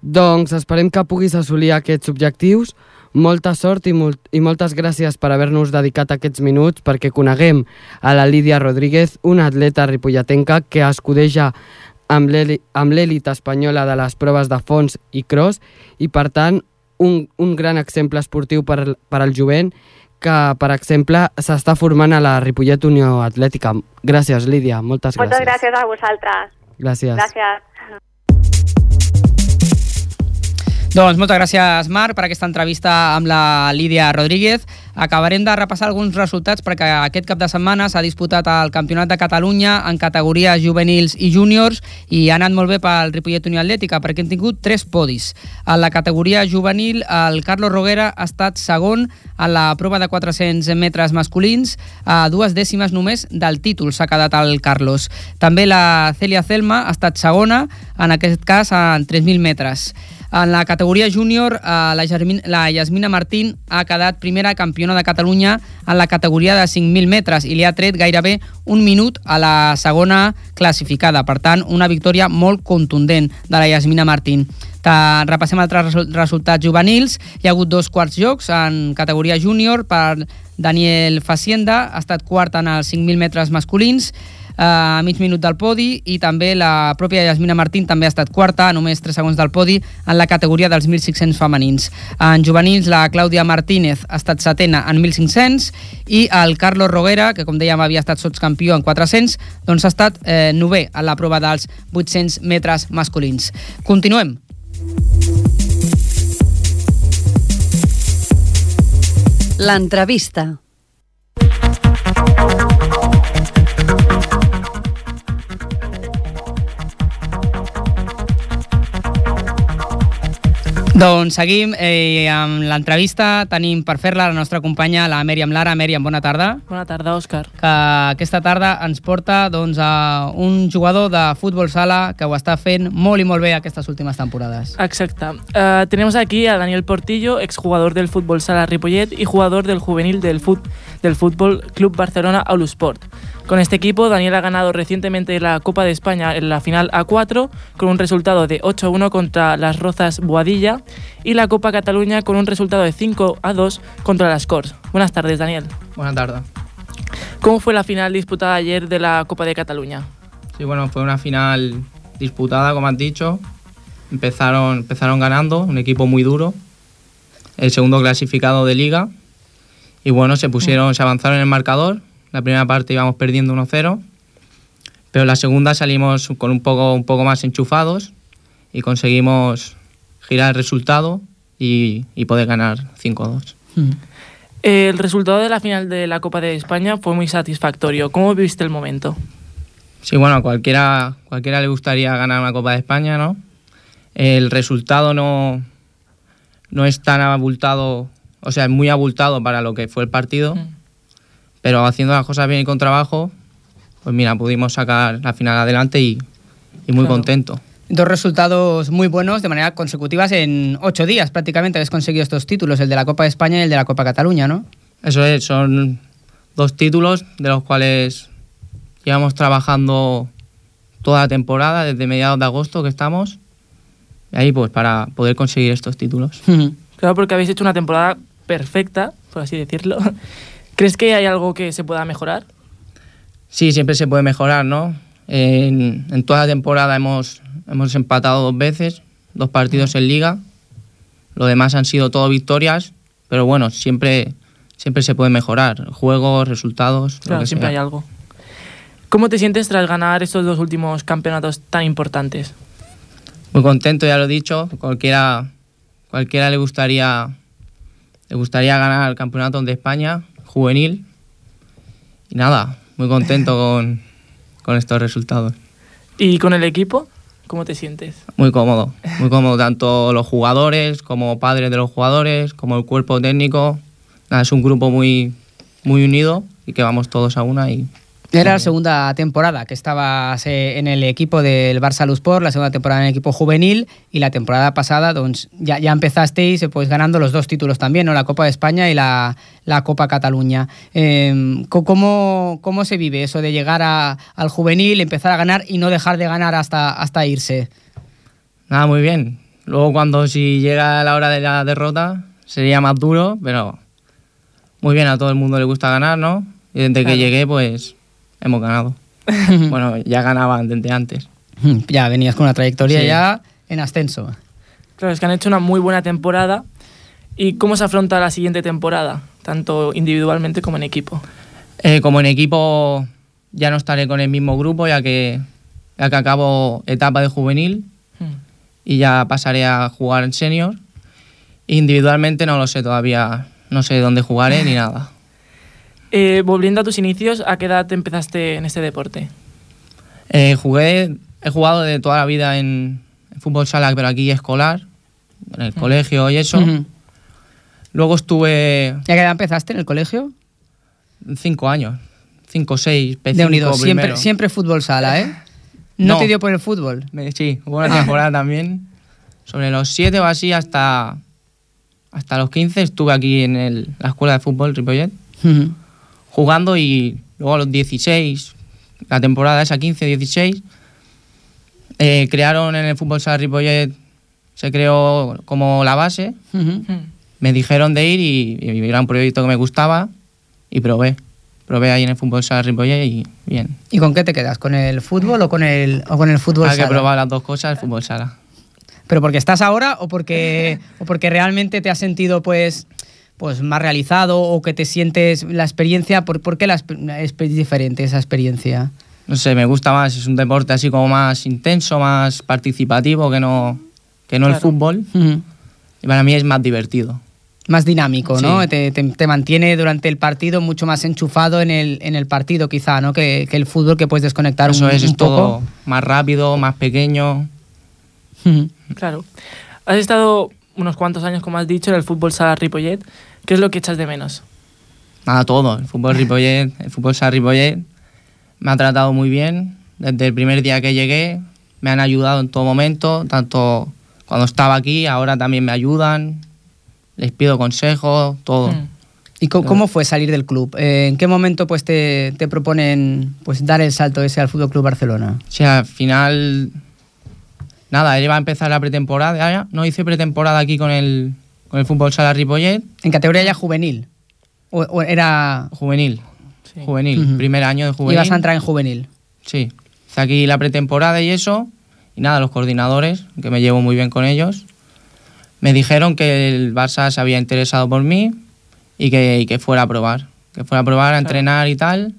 Doncs esperem que puguis assolir aquests objectius. Molta sort i, molt, i moltes gràcies per haver-nos dedicat aquests minuts perquè coneguem a la Lídia Rodríguez, una atleta ripolletenca que escudeja amb l'èlit espanyola de les proves de fons i cross i, per tant, un, un gran exemple esportiu per, per al jovent que, per exemple, s'està formant a la Ripollet Unió Atlètica. Gràcies, Lídia. Moltes gràcies. Moltes gràcies a vosaltres. Gràcies. Gràcies. Doncs moltes gràcies, Marc, per aquesta entrevista amb la Lídia Rodríguez. Acabarem de repassar alguns resultats perquè aquest cap de setmana s'ha disputat el Campionat de Catalunya en categories juvenils i júniors i ha anat molt bé pel Ripollet Unió Atlètica perquè hem tingut tres podis. En la categoria juvenil, el Carlos Roguera ha estat segon en la prova de 400 metres masculins, a dues dècimes només del títol s'ha quedat el Carlos. També la Celia Celma ha estat segona, en aquest cas en 3.000 metres. En la categoria júnior, eh, la, Germin, la Yasmina Martín ha quedat primera campiona de Catalunya en la categoria de 5.000 metres i li ha tret gairebé un minut a la segona classificada. Per tant, una victòria molt contundent de la Yasmina Martín. Repassem altres resu- resultats juvenils. Hi ha hagut dos quarts jocs en categoria júnior per Daniel Facienda, ha estat quart en els 5.000 metres masculins, a mig minut del podi i també la pròpia Yasmina Martín també ha estat quarta, a només 3 segons del podi en la categoria dels 1.600 femenins. En juvenils la Clàudia Martínez ha estat setena en 1.500 i el Carlos Roguera, que com dèiem havia estat sotscampió en 400, doncs ha estat eh, novè a la prova dels 800 metres masculins. Continuem. L'entrevista. Doncs seguim eh, amb l'entrevista. Tenim per fer-la la nostra companya, la Mèriam Lara. Mèriam, bona tarda. Bona tarda, Òscar. Que aquesta tarda ens porta doncs, a un jugador de futbol sala que ho està fent molt i molt bé aquestes últimes temporades. Exacto. Eh, tenemos aquí a Daniel Portillo, exjugador del fútbol sala Ripollet y jugador del juvenil del, fut- del Fútbol Club Barcelona Aulusport. Con este equipo, Daniel ha ganado recientemente la Copa de España en la final A4 con un resultado de 8-1 contra las Rozas Boadilla y la Copa Cataluña con un resultado de 5-2 contra las Cors. Buenas tardes, Daniel. Buenas tardes. ¿Cómo fue la final disputada ayer de la Copa de Cataluña? Sí, bueno, fue una final disputada, como has dicho. Empezaron, empezaron ganando, un equipo muy duro. El segundo clasificado de liga. Y bueno, se pusieron, se avanzaron en el marcador. La primera parte íbamos perdiendo 1-0. Pero en la segunda salimos con un poco, un poco más enchufados y conseguimos girar el resultado y, y poder ganar 5-2. El resultado de la final de la Copa de España fue muy satisfactorio. ¿Cómo viste el momento? Sí, bueno, a cualquiera, cualquiera le gustaría ganar una Copa de España, ¿no? El resultado no, no es tan abultado, o sea, es muy abultado para lo que fue el partido, pero haciendo las cosas bien y con trabajo, pues mira, pudimos sacar la final adelante y, y muy Claro. contento. Dos resultados muy buenos de manera consecutivas en ocho días prácticamente habéis conseguido estos títulos, el de la Copa de España y el de la Copa Cataluña, ¿no? Eso es, son dos títulos de los cuales llevamos trabajando toda la temporada, desde mediados de agosto que estamos, y ahí pues para poder conseguir estos títulos. [LAUGHS] Claro, porque habéis hecho una temporada perfecta, por así decirlo. ¿Crees que hay algo que se pueda mejorar? Sí, siempre se puede mejorar, ¿no? En, en toda la temporada hemos, hemos empatado dos veces, dos partidos en liga. Lo demás han sido todo victorias, pero bueno, siempre, siempre se puede mejorar. Juegos, resultados. lo Claro, que siempre sea. hay algo. ¿Cómo te sientes tras ganar estos dos últimos campeonatos tan importantes? Muy contento, ya lo he dicho. Cualquiera, cualquiera le gustaría, le gustaría ganar el campeonato de España juvenil. Y nada, muy contento [LAUGHS] con, con estos resultados. ¿Y con el equipo? ¿Cómo te sientes? Muy cómodo, muy [LAUGHS] cómodo, tanto los jugadores como padres de los jugadores, como el cuerpo técnico. Nada, es un grupo muy, muy unido y que vamos todos a una y Era la segunda temporada que estabas eh, en el equipo del Barça Lusport, la segunda temporada en el equipo juvenil y la temporada pasada doncs, ya, ya empezasteis eh, pues, ganando los dos títulos también, ¿no? la Copa de España y la, la Copa Cataluña. Eh, co- ¿cómo, ¿Cómo se vive eso de llegar a- al juvenil, empezar a ganar y no dejar de ganar hasta, hasta irse? nada, muy bien. Luego cuando si llega la hora de la derrota sería más duro, pero muy bien, a todo el mundo le gusta ganar, ¿no? Y desde Claro. que llegué pues hemos ganado. [LAUGHS] bueno, ya ganaban desde antes. [LAUGHS] Ya venías con una trayectoria Sí. ya en ascenso. Claro, es que han hecho una muy buena temporada. ¿Y cómo se afronta la siguiente temporada? Tanto individualmente como en equipo. Eh, como en equipo ya no estaré con el mismo grupo ya que, ya que acabo etapa de juvenil Hmm. y ya pasaré a jugar en senior. Individualmente no lo sé todavía, no sé dónde jugaré ni [LAUGHS] nada. Eh, volviendo a tus inicios, ¿a qué edad empezaste en este deporte? Eh, jugué, he jugado de toda la vida en, en fútbol sala, pero aquí escolar, en el colegio y eso. Luego estuve ¿Y a qué edad empezaste en el colegio? cinco años, cinco, seis, P5 De unido, siempre, siempre fútbol sala, ¿eh? ¿No, No. te dio por el fútbol? Sí, hubo una temporada también. Sobre los 7 o así hasta, hasta los 15 estuve aquí en el- la escuela de fútbol Ripollet Ujú. Jugando y luego a los 16, la temporada esa 15-16, eh, crearon en el fútbol sala Ripollet, se creó como la base, me dijeron de ir y, y era un proyecto que me gustaba y probé. Probé ahí en el fútbol sala Ripollet y bien. ¿Y con qué te quedas? ¿Con el fútbol o con el, o con el fútbol Hay que sala? probar las dos cosas, el fútbol sala. ¿Pero porque estás ahora o porque, o porque realmente te has sentido pues, pues más realizado o que te sientes la experiencia? ¿Por, por qué la es diferente esa experiencia? No sé, me gusta más, es un deporte así como más intenso, más participativo que no, que no el fútbol. Y para mí es más divertido. Más dinámico, ¿no? Sí. Te, te- te mantiene durante el partido mucho más enchufado en el, en el partido quizá, ¿no? Que, que el fútbol que puedes desconectar Eso un, es, un es todo poco. más rápido, más pequeño. Claro. Has estado unos cuantos años, como has dicho, en el fútbol sala Ripollet. ¿Qué es lo que echas de menos? Nada, todo. El fútbol Ripollet, el fútbol Sala Ripollet me ha tratado muy bien. Desde el primer día que llegué me han ayudado en todo momento, tanto cuando estaba aquí, ahora también me ayudan. Les pido consejos, todo. Hmm. ¿Y cómo fue salir del club? Eh, ¿En qué momento pues te, te proponen pues dar el salto ese al Fútbol Club Barcelona? O sea, al final, nada, él iba a empezar la pretemporada. ya, No hice pretemporada aquí con el, con el fútbol sala Ripollet, ¿En categoría ya juvenil? ¿O, o era juvenil. Sí. Juvenil, primer año de juvenil. ibas a entrar en juvenil? Sí. Hice aquí la pretemporada y eso. Y nada, los coordinadores, que me llevo muy bien con ellos, me dijeron que el Barça se había interesado por mí y que, y que fuera a probar. Que fuera a probar, a entrenar y tal.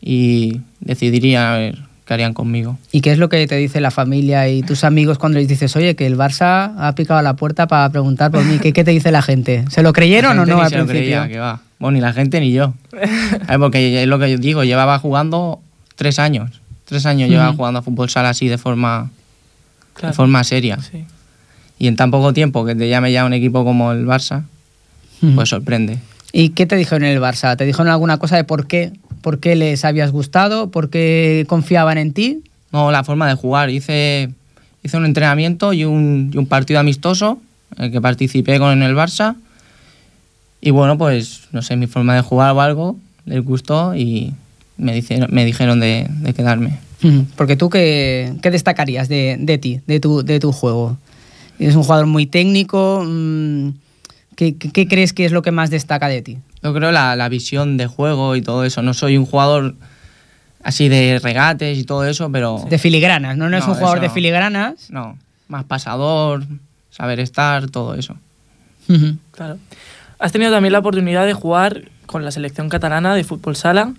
Y decidirían a ver qué harían conmigo. ¿Y qué es lo que te dice la familia y tus amigos cuando les dices, oye, que el Barça ha picado a la puerta para preguntar por mí? ¿Qué, qué te dice la gente? ¿Se lo creyeron La o no ni al se lo principio? creía, que va. Bueno, ni la gente ni yo. Porque es lo que yo digo, llevaba jugando tres años. Tres años llevaba Ujú. jugando a fútbol sala así de forma, Claro. de forma seria. Sí. Y en tan poco tiempo que te llame ya un equipo como el Barça, Ujú. pues sorprende. ¿Y qué te dijeron en el Barça? ¿Te dijeron alguna cosa de por qué? ¿Por qué les habías gustado? ¿Por qué confiaban en ti? No, la forma de jugar. Hice, hice un entrenamiento y un, y un partido amistoso en el que participé con el Barça. Y bueno, pues no sé, mi forma de jugar o algo les gustó y me dijeron, me dijeron de, de quedarme. Porque tú, ¿qué, qué destacarías de, de ti, de tu, de tu juego? Eres un jugador muy técnico. mm, ¿Qué, qué- qué crees que es lo que más destaca de ti? Yo creo la, la visión de juego y todo eso. No soy un jugador así de regates y todo eso, pero De filigranas, ¿no? No, es un jugador de no. filigranas. no, más pasador, saber estar, todo eso. Claro. Has tenido también la oportunidad de jugar con la selección catalana de fútbol sala.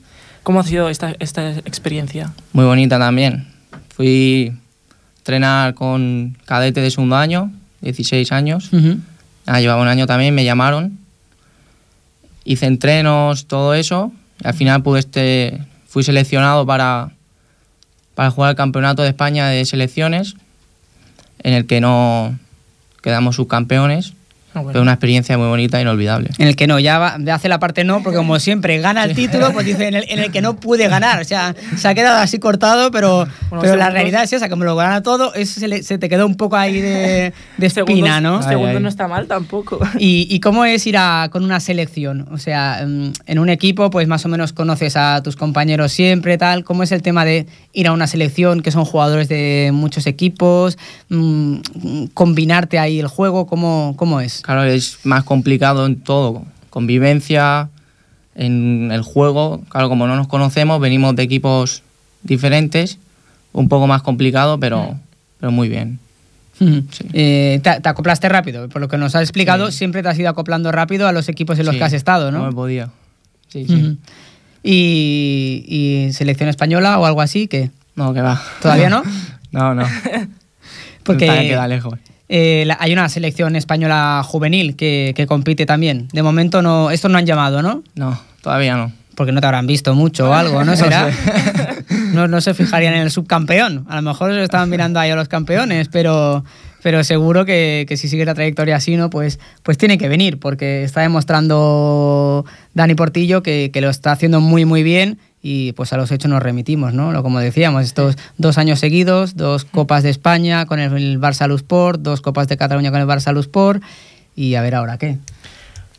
¿Cómo ha sido esta, esta experiencia? Muy bonita también. Fui a entrenar con cadete de segundo año, 16 años. Ah, llevaba un año también, me llamaron. Hice entrenos, todo eso. Al final pude este, fui seleccionado para, para jugar el Campeonato de España de Selecciones, en el que no quedamos subcampeones. Ah, bueno. Fue una experiencia muy bonita e inolvidable. En el que no, ya va- ya hace la parte no, porque como siempre gana el título, pues dice en el, en el que no pude ganar. O sea, se ha quedado así cortado, pero, Bueno, pero la realidad es esa, como lo gana todo, eso se, le- se te quedó un poco ahí de, de espina, Segundos- ¿no? Segundo Ay, ay. no está mal tampoco. [LAUGHS] ¿Y, y cómo es ir a- con una selección? O sea, mm, en un equipo, pues más o menos conoces a tus compañeros siempre, tal. ¿Cómo es el tema de ir a una selección que son jugadores de muchos equipos? Mm, mm, combinarte ahí el juego, ¿cómo, cómo es? Claro, es más complicado en todo. Convivencia, en el juego. Claro, como no nos conocemos, venimos de equipos diferentes. Un poco más complicado, pero, pero muy bien. Ujú. Eh, te, te acoplaste rápido. Por lo que nos has explicado, siempre te has ido acoplando rápido a los equipos en los Sí, que has estado, ¿no? No me podía. Sí, sí. ¿Y, y selección española o algo así? que No, que va. ¿Todavía no? [LAUGHS] no, no. [LAUGHS] Porque Todavía queda lejos. Eh, la- hay una selección española juvenil que, que compite también. De momento no, estos no han llamado, ¿no? No, todavía no. Porque no te habrán visto mucho o algo, ¿no? [LAUGHS] ¿Será? [LAUGHS] No, no se fijarían en el subcampeón. A lo mejor se estaban mirando ahí a los campeones, pero, pero seguro que, que si sigue la trayectoria así, ¿no? Pues, pues tiene que venir, porque está demostrando Dani Portillo que, que lo está haciendo muy, muy bien y pues a los hechos nos remitimos, ¿no? Como decíamos, estos dos años seguidos, dos Copas de España con el, el Barça Lusport, dos Copas de Cataluña con el Barça Lusport y a ver ahora qué.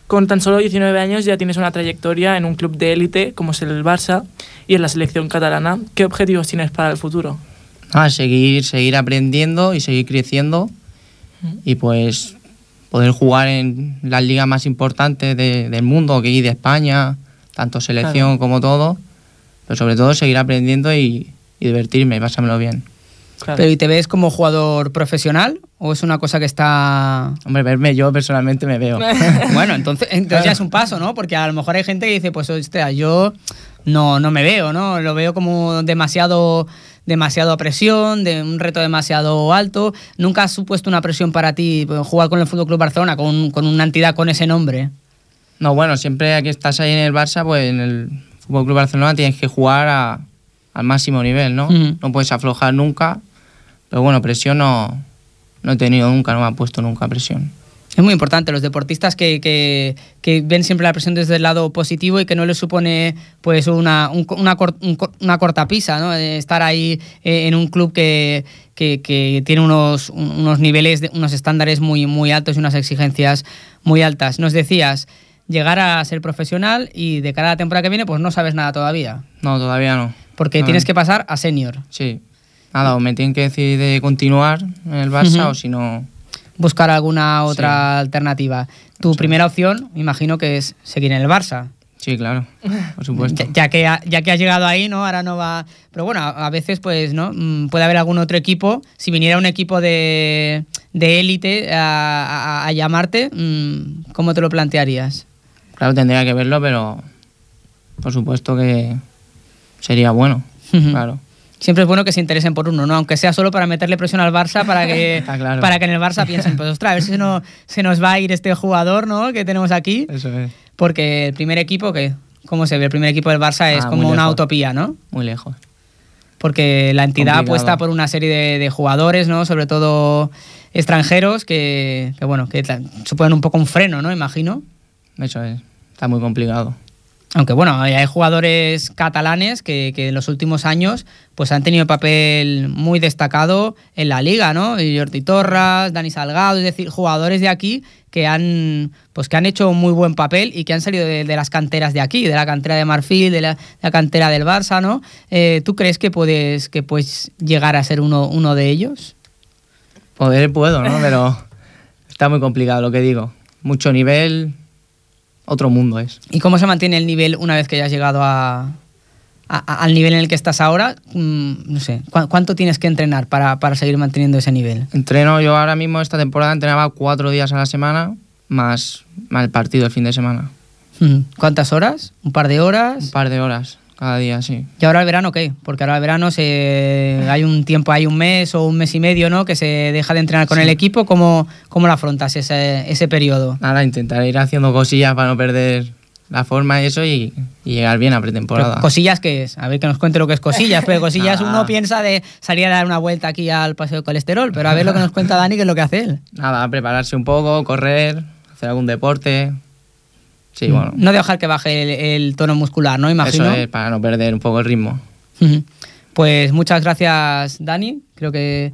Con tan solo 19 años ya tienes una trayectoria en un club de élite como es el Barça y en la selección catalana. ¿Qué objetivos tienes para el futuro? Ah, seguir, seguir aprendiendo y seguir creciendo. Y pues poder jugar en las ligas más importantes de- del mundo, que de España, tanto selección Claro. como todo. Pero sobre todo seguir aprendiendo y, y divertirme y pasármelo bien. Pero ¿y te ves como jugador profesional o es una cosa que está Hombre, verme yo personalmente me veo. [LAUGHS] bueno, entonces, entonces ya es un paso, ¿no? Porque a lo mejor hay gente que dice, pues, hostia, yo no, no me veo, ¿no? Lo veo como demasiado, demasiado presión, de un reto demasiado alto. ¿Nunca ha supuesto una presión para ti pues, jugar con el Fútbol Club Barcelona, con, con una entidad con ese nombre? No, bueno, siempre que estás ahí en el Barça, pues en el Fútbol Club Barcelona tienes que jugar a- al máximo nivel, ¿no? No puedes aflojar nunca. Pero bueno, presión no, no he tenido nunca, no me ha puesto nunca presión. Es muy importante, los deportistas que, que- que ven siempre la presión desde el lado positivo y que no les supone pues una, un- una, cor- un cor- una cortapisa, ¿no? Eh, Estar ahí eh, en un club que, que- que tiene unos, un- unos niveles, de- unos estándares muy, muy altos y unas exigencias muy altas. Nos decías, llegar a ser profesional y de cara a la temporada que viene pues no sabes nada todavía, No, todavía no. porque No, tienes que pasar a senior. Sí. Nada, o me tienen que decir de continuar en el Barça o si no... Buscar alguna otra alternativa. Tu primera opción, imagino que es seguir en el Barça. Sí, claro, por supuesto. Ya, ya que, ha- ya que has llegado ahí, ¿no? Ahora no va... Pero bueno, a, a veces, pues, ¿no? Mm, Puede haber algún otro equipo. Si viniera un equipo de de élite a, a- a llamarte, mm, ¿cómo te lo plantearías? Claro, tendría que verlo, pero por supuesto que sería bueno, claro. Siempre es bueno que se interesen por uno, ¿no? Aunque sea solo para meterle presión al Barça, para que, [LAUGHS] claro. para que en el Barça piensen, pues, ostras, a ver si no, se nos va a ir este jugador, ¿no? Que tenemos aquí. Eso es. Porque el primer equipo, que ¿Cómo se ve? El primer equipo del Barça es Ah, como una utopía, ¿no? Muy lejos. porque la entidad Complicado. apuesta por una serie de, de jugadores, ¿no? Sobre todo extranjeros que, que, bueno, que suponen un poco un freno, ¿no? Imagino. Eso es. Está muy complicado. Aunque bueno, hay jugadores catalanes que, que en los últimos años pues han tenido papel muy destacado en la liga, ¿no? Jordi Torras, Dani Salgado, es decir, jugadores de aquí que han pues que han hecho un muy buen papel y que han salido de, las canteras de aquí, de la cantera de Marfil, de la, de la cantera del Barça, ¿no? Eh, ¿Tú crees que puedes que puedes llegar a ser uno, uno de ellos? Poder puedo, ¿no? Pero está muy complicado lo que digo. Mucho nivel, otro mundo es. ¿Y cómo se mantiene el nivel una vez que ya has llegado a, al nivel en el que estás ahora? Mm, no sé, ¿cu- ¿cuánto tienes que entrenar para, para seguir manteniendo ese nivel? Entreno, yo ahora mismo esta temporada entrenaba cuatro días a la semana más, más el partido el fin de semana. Mm. ¿Cuántas horas? ¿Un par de horas? Un par de horas cada día, sí. ¿Y ahora el verano qué? Porque ahora el verano se, hay un tiempo, hay un mes o un mes y medio, ¿no? Que se deja de entrenar con Sí. el equipo. ¿Cómo, cómo lo afrontas ese, ese periodo? Nada, intentar ir haciendo cosillas para no perder la forma y eso y, y llegar bien a pretemporada. Pero, ¿Cosillas qué es? A ver que nos cuente lo que es cosillas. Pero cosillas [LAUGHS] uno piensa de salir a dar una vuelta aquí al paseo de colesterol. Pero a ver lo que nos cuenta Dani, que es lo que hace él. Nada, prepararse un poco, correr, hacer algún deporte. Sí, bueno. No dejar que baje el, el tono muscular, ¿no? Imagino. Eso es, para no perder un poco el ritmo. Pues muchas gracias, Dani. Creo que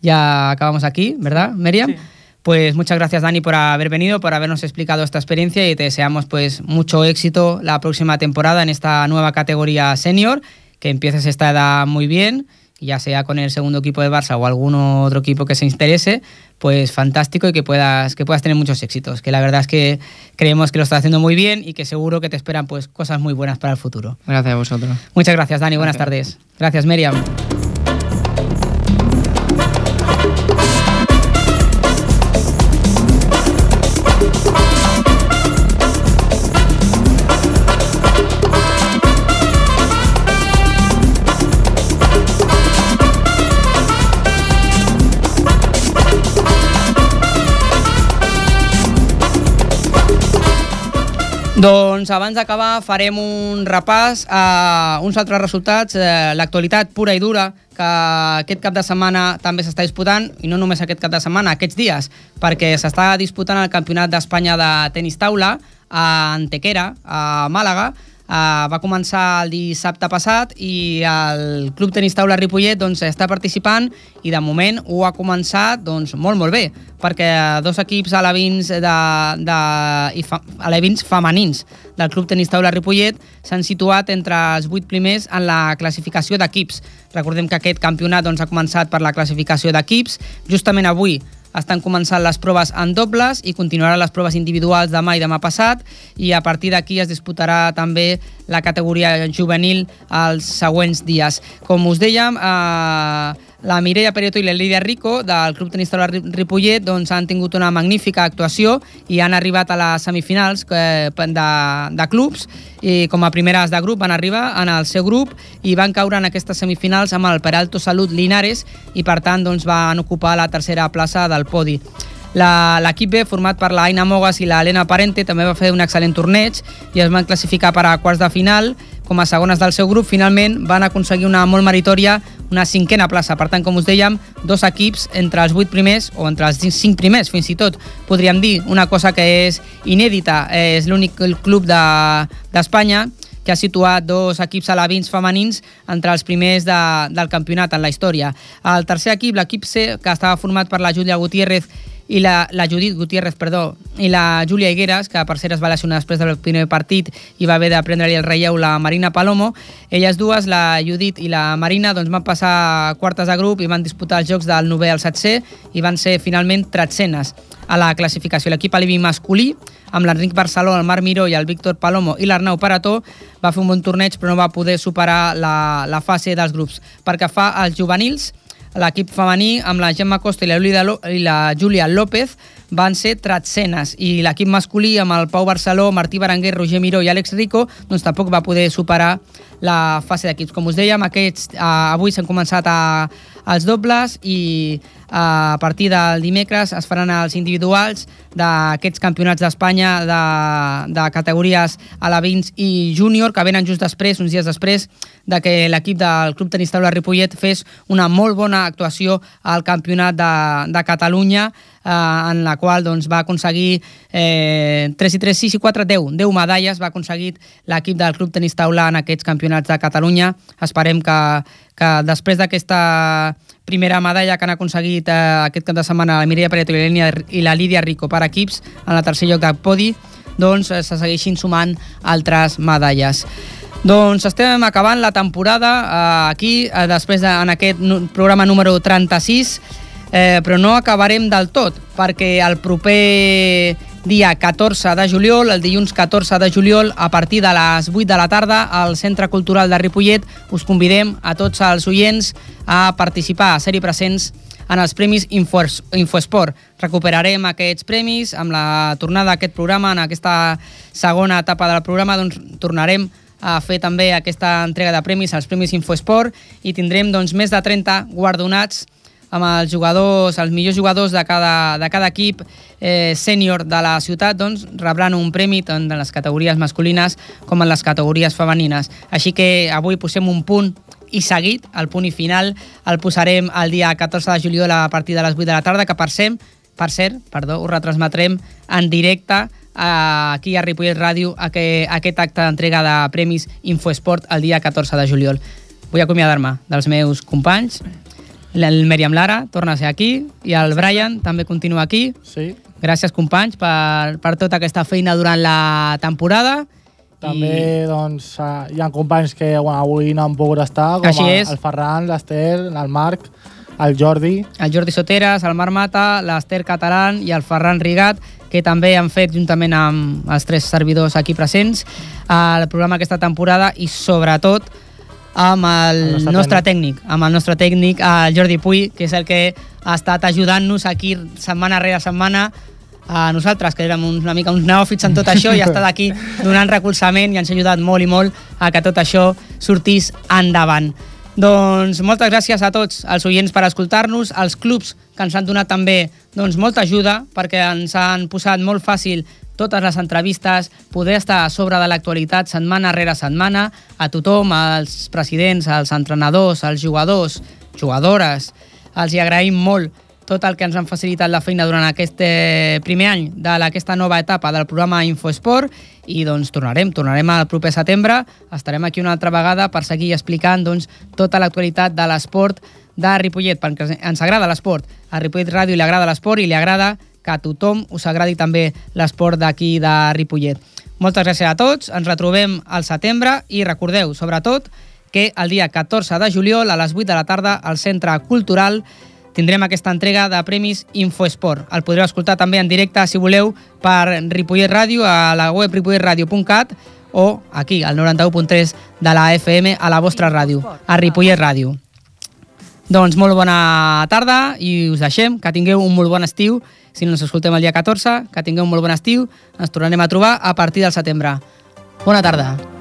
ya acabamos aquí, ¿verdad, Miriam? Pues muchas gracias, Dani, por haber venido, por habernos explicado esta experiencia y te deseamos pues mucho éxito la próxima temporada en esta nueva categoría senior, que empieces esta edad muy bien, ya sea con el segundo equipo de Barça o algún otro equipo que se interese, pues fantástico y que puedas, que puedas tener muchos éxitos, que la verdad es que creemos que lo estás haciendo muy bien y que seguro que te esperan pues cosas muy buenas para el futuro. Gracias a vosotros. Muchas gracias, Dani. Buenas tardes. Gracias, Miriam. Doncs abans d'acabar farem un repàs a uns altres resultats, eh, l'actualitat pura i dura que aquest cap de setmana també s'està disputant, i no només aquest cap de setmana, aquests dies, perquè s'està disputant el Campionat d'Espanya de tenis taula a Antequera, a Màlaga, Uh, va començar el dissabte passat i el Club Tenis Taula Ripollet doncs, està participant i de moment ho ha començat doncs, molt molt bé perquè dos equips alevins, de, de, i fa, alevins femenins del Club Tenis Taula Ripollet s'han situat entre els vuit primers en la classificació d'equips. Recordem que aquest campionat doncs, ha començat per la classificació d'equips. Justament avui estan començant les proves en dobles i continuaran les proves individuals demà i demà passat i a partir d'aquí es disputarà també la categoria juvenil els següents dies. Com us dèiem, eh, la Mireia Pereto i la Lídia Rico del Club Tenis Ri- Ripollet doncs, han tingut una magnífica actuació i han arribat a les semifinals eh, de, de clubs i com a primeres de grup van arribar en el seu grup i van caure en aquestes semifinals amb el Peralto Salut Linares i per tant doncs, van ocupar la tercera plaça del podi. L'equip B, format per la Aina Mogas i la Helena Parente, també va fer un excel·lent torneig i es van classificar per a quarts de final. Com a segones del seu grup, finalment van aconseguir una molt meritòria, una cinquena plaça. Per tant, com us dèiem, dos equips entre els vuit primers o entre els cinc primers, fins i tot, podríem dir una cosa que és inèdita. És l'únic club de- d'Espanya de, que ha situat dos equips alevins femenins entre els primers de, del campionat en la història. El tercer equip, l'equip C, que estava format per la Júlia Gutiérrez i la, la Judit Gutiérrez, perdó, i la Júlia Higueras, que per cert es va lesionar després del primer partit i va haver de prendre-li el relleu la Marina Palomo. Elles dues, la Judit i la Marina, doncs van passar quartes de grup i van disputar els jocs del 9è al 7è i van ser finalment tretzenes a la classificació. L'equip alivi masculí, amb l'Enric Barceló, el Marc Miró i el Víctor Palomo i l'Arnau Parató, va fer un bon torneig però no va poder superar la, la fase dels grups. Perquè fa als juvenils, l'equip femení amb la Gemma Costa i la, i la Júlia López van ser tretzenes i l'equip masculí amb el Pau Barceló, Martí Berenguer, Roger Miró i Àlex Rico doncs tampoc va poder superar la fase d'equips. Com us dèiem, aquests, eh, avui s'han començat a, els dobles i a partir del dimecres es faran els individuals d'aquests campionats d'Espanya de, de categories alevins i júnior que venen just després, uns dies després de que l'equip del Club Tenis Taula Ripollet fes una molt bona actuació al campionat de, de Catalunya eh, en la qual doncs, va aconseguir eh, 3 i 3, 6 i 4, 10, 10 medalles va aconseguir l'equip del Club Tenis Taula en aquests campionats de Catalunya. Esperem que, que després d'aquesta primera medalla que han aconseguit eh, aquest cap de setmana la Mireia Pareto i la, la Lídia Rico per equips en el tercer lloc del podi, doncs eh, se segueixin sumant altres medalles. Doncs estem acabant la temporada eh, aquí, eh, després de, en aquest programa número 36, eh, però no acabarem del tot, perquè el proper dia 14 de juliol, el dilluns 14 de juliol, a partir de les 8 de la tarda, al Centre Cultural de Ripollet, us convidem a tots els oients a participar, a ser-hi presents en els Premis Infos, Infoesport. Recuperarem aquests premis amb la tornada d'aquest programa, en aquesta segona etapa del programa, doncs tornarem a fer també aquesta entrega de premis als Premis Infoesport i tindrem doncs, més de 30 guardonats amb els jugadors, els millors jugadors de cada, de cada equip eh, sènior de la ciutat doncs, rebran un premi tant en les categories masculines com en les categories femenines. Així que avui posem un punt i seguit, el punt i final el posarem el dia 14 de juliol a partir de les 8 de la tarda, que per cert, per cert perdó, ho retransmetrem en directe aquí a Ripollet Ràdio aquest, aquest acte d'entrega de Premis Infoesport el dia 14 de juliol. Vull acomiadar-me dels meus companys, el Mèriam Lara torna a ser aquí i el Brian també continua aquí. Sí. Gràcies, companys, per, per tota aquesta feina durant la temporada. També I... doncs, eh, hi ha companys que bueno, avui no han pogut estar, com Així és. el Ferran, l'Ester, el Marc, el Jordi. El Jordi Soteres, el Marc Mata, l'Ester Catalán i el Ferran Rigat, que també han fet, juntament amb els tres servidors aquí presents, el programa aquesta temporada i, sobretot, amb el, El nostre nostre tècnic, amb el nostre tècnic, el Jordi Puy, que és el que ha estat ajudant-nos aquí setmana rere setmana a nosaltres, que érem una mica uns neòfits en tot això, i ha estat aquí [LAUGHS] donant recolzament i ens ha ajudat molt i molt a que tot això sortís endavant. Doncs moltes gràcies a tots els oients per escoltar-nos, als clubs que ens han donat també doncs, molta ajuda perquè ens han posat molt fàcil totes les entrevistes, poder estar a sobre de l'actualitat setmana rere setmana, a tothom, als presidents, als entrenadors, als jugadors, jugadores, els hi agraïm molt tot el que ens han facilitat la feina durant aquest eh, primer any d'aquesta nova etapa del programa Infoesport i doncs tornarem, tornarem al proper setembre, estarem aquí una altra vegada per seguir explicant doncs, tota l'actualitat de l'esport de Ripollet, perquè ens agrada l'esport. A Ripollet Ràdio li agrada l'esport i li agrada que a tothom us agradi també l'esport d'aquí de Ripollet. Moltes gràcies a tots, ens retrobem al setembre i recordeu, sobretot, que el dia 14 de juliol a les 8 de la tarda al Centre Cultural tindrem aquesta entrega de Premis Infoesport. El podreu escoltar també en directe, si voleu, per Ripollet Ràdio, a la web ripolletradio.cat o aquí, al 91.3 de la FM, a la vostra ràdio, a Ripollet Ràdio. Doncs molt bona tarda i us deixem, que tingueu un molt bon estiu, si no ens escoltem el dia 14, que tingueu un molt bon estiu, ens tornarem a trobar a partir del setembre. Bona tarda.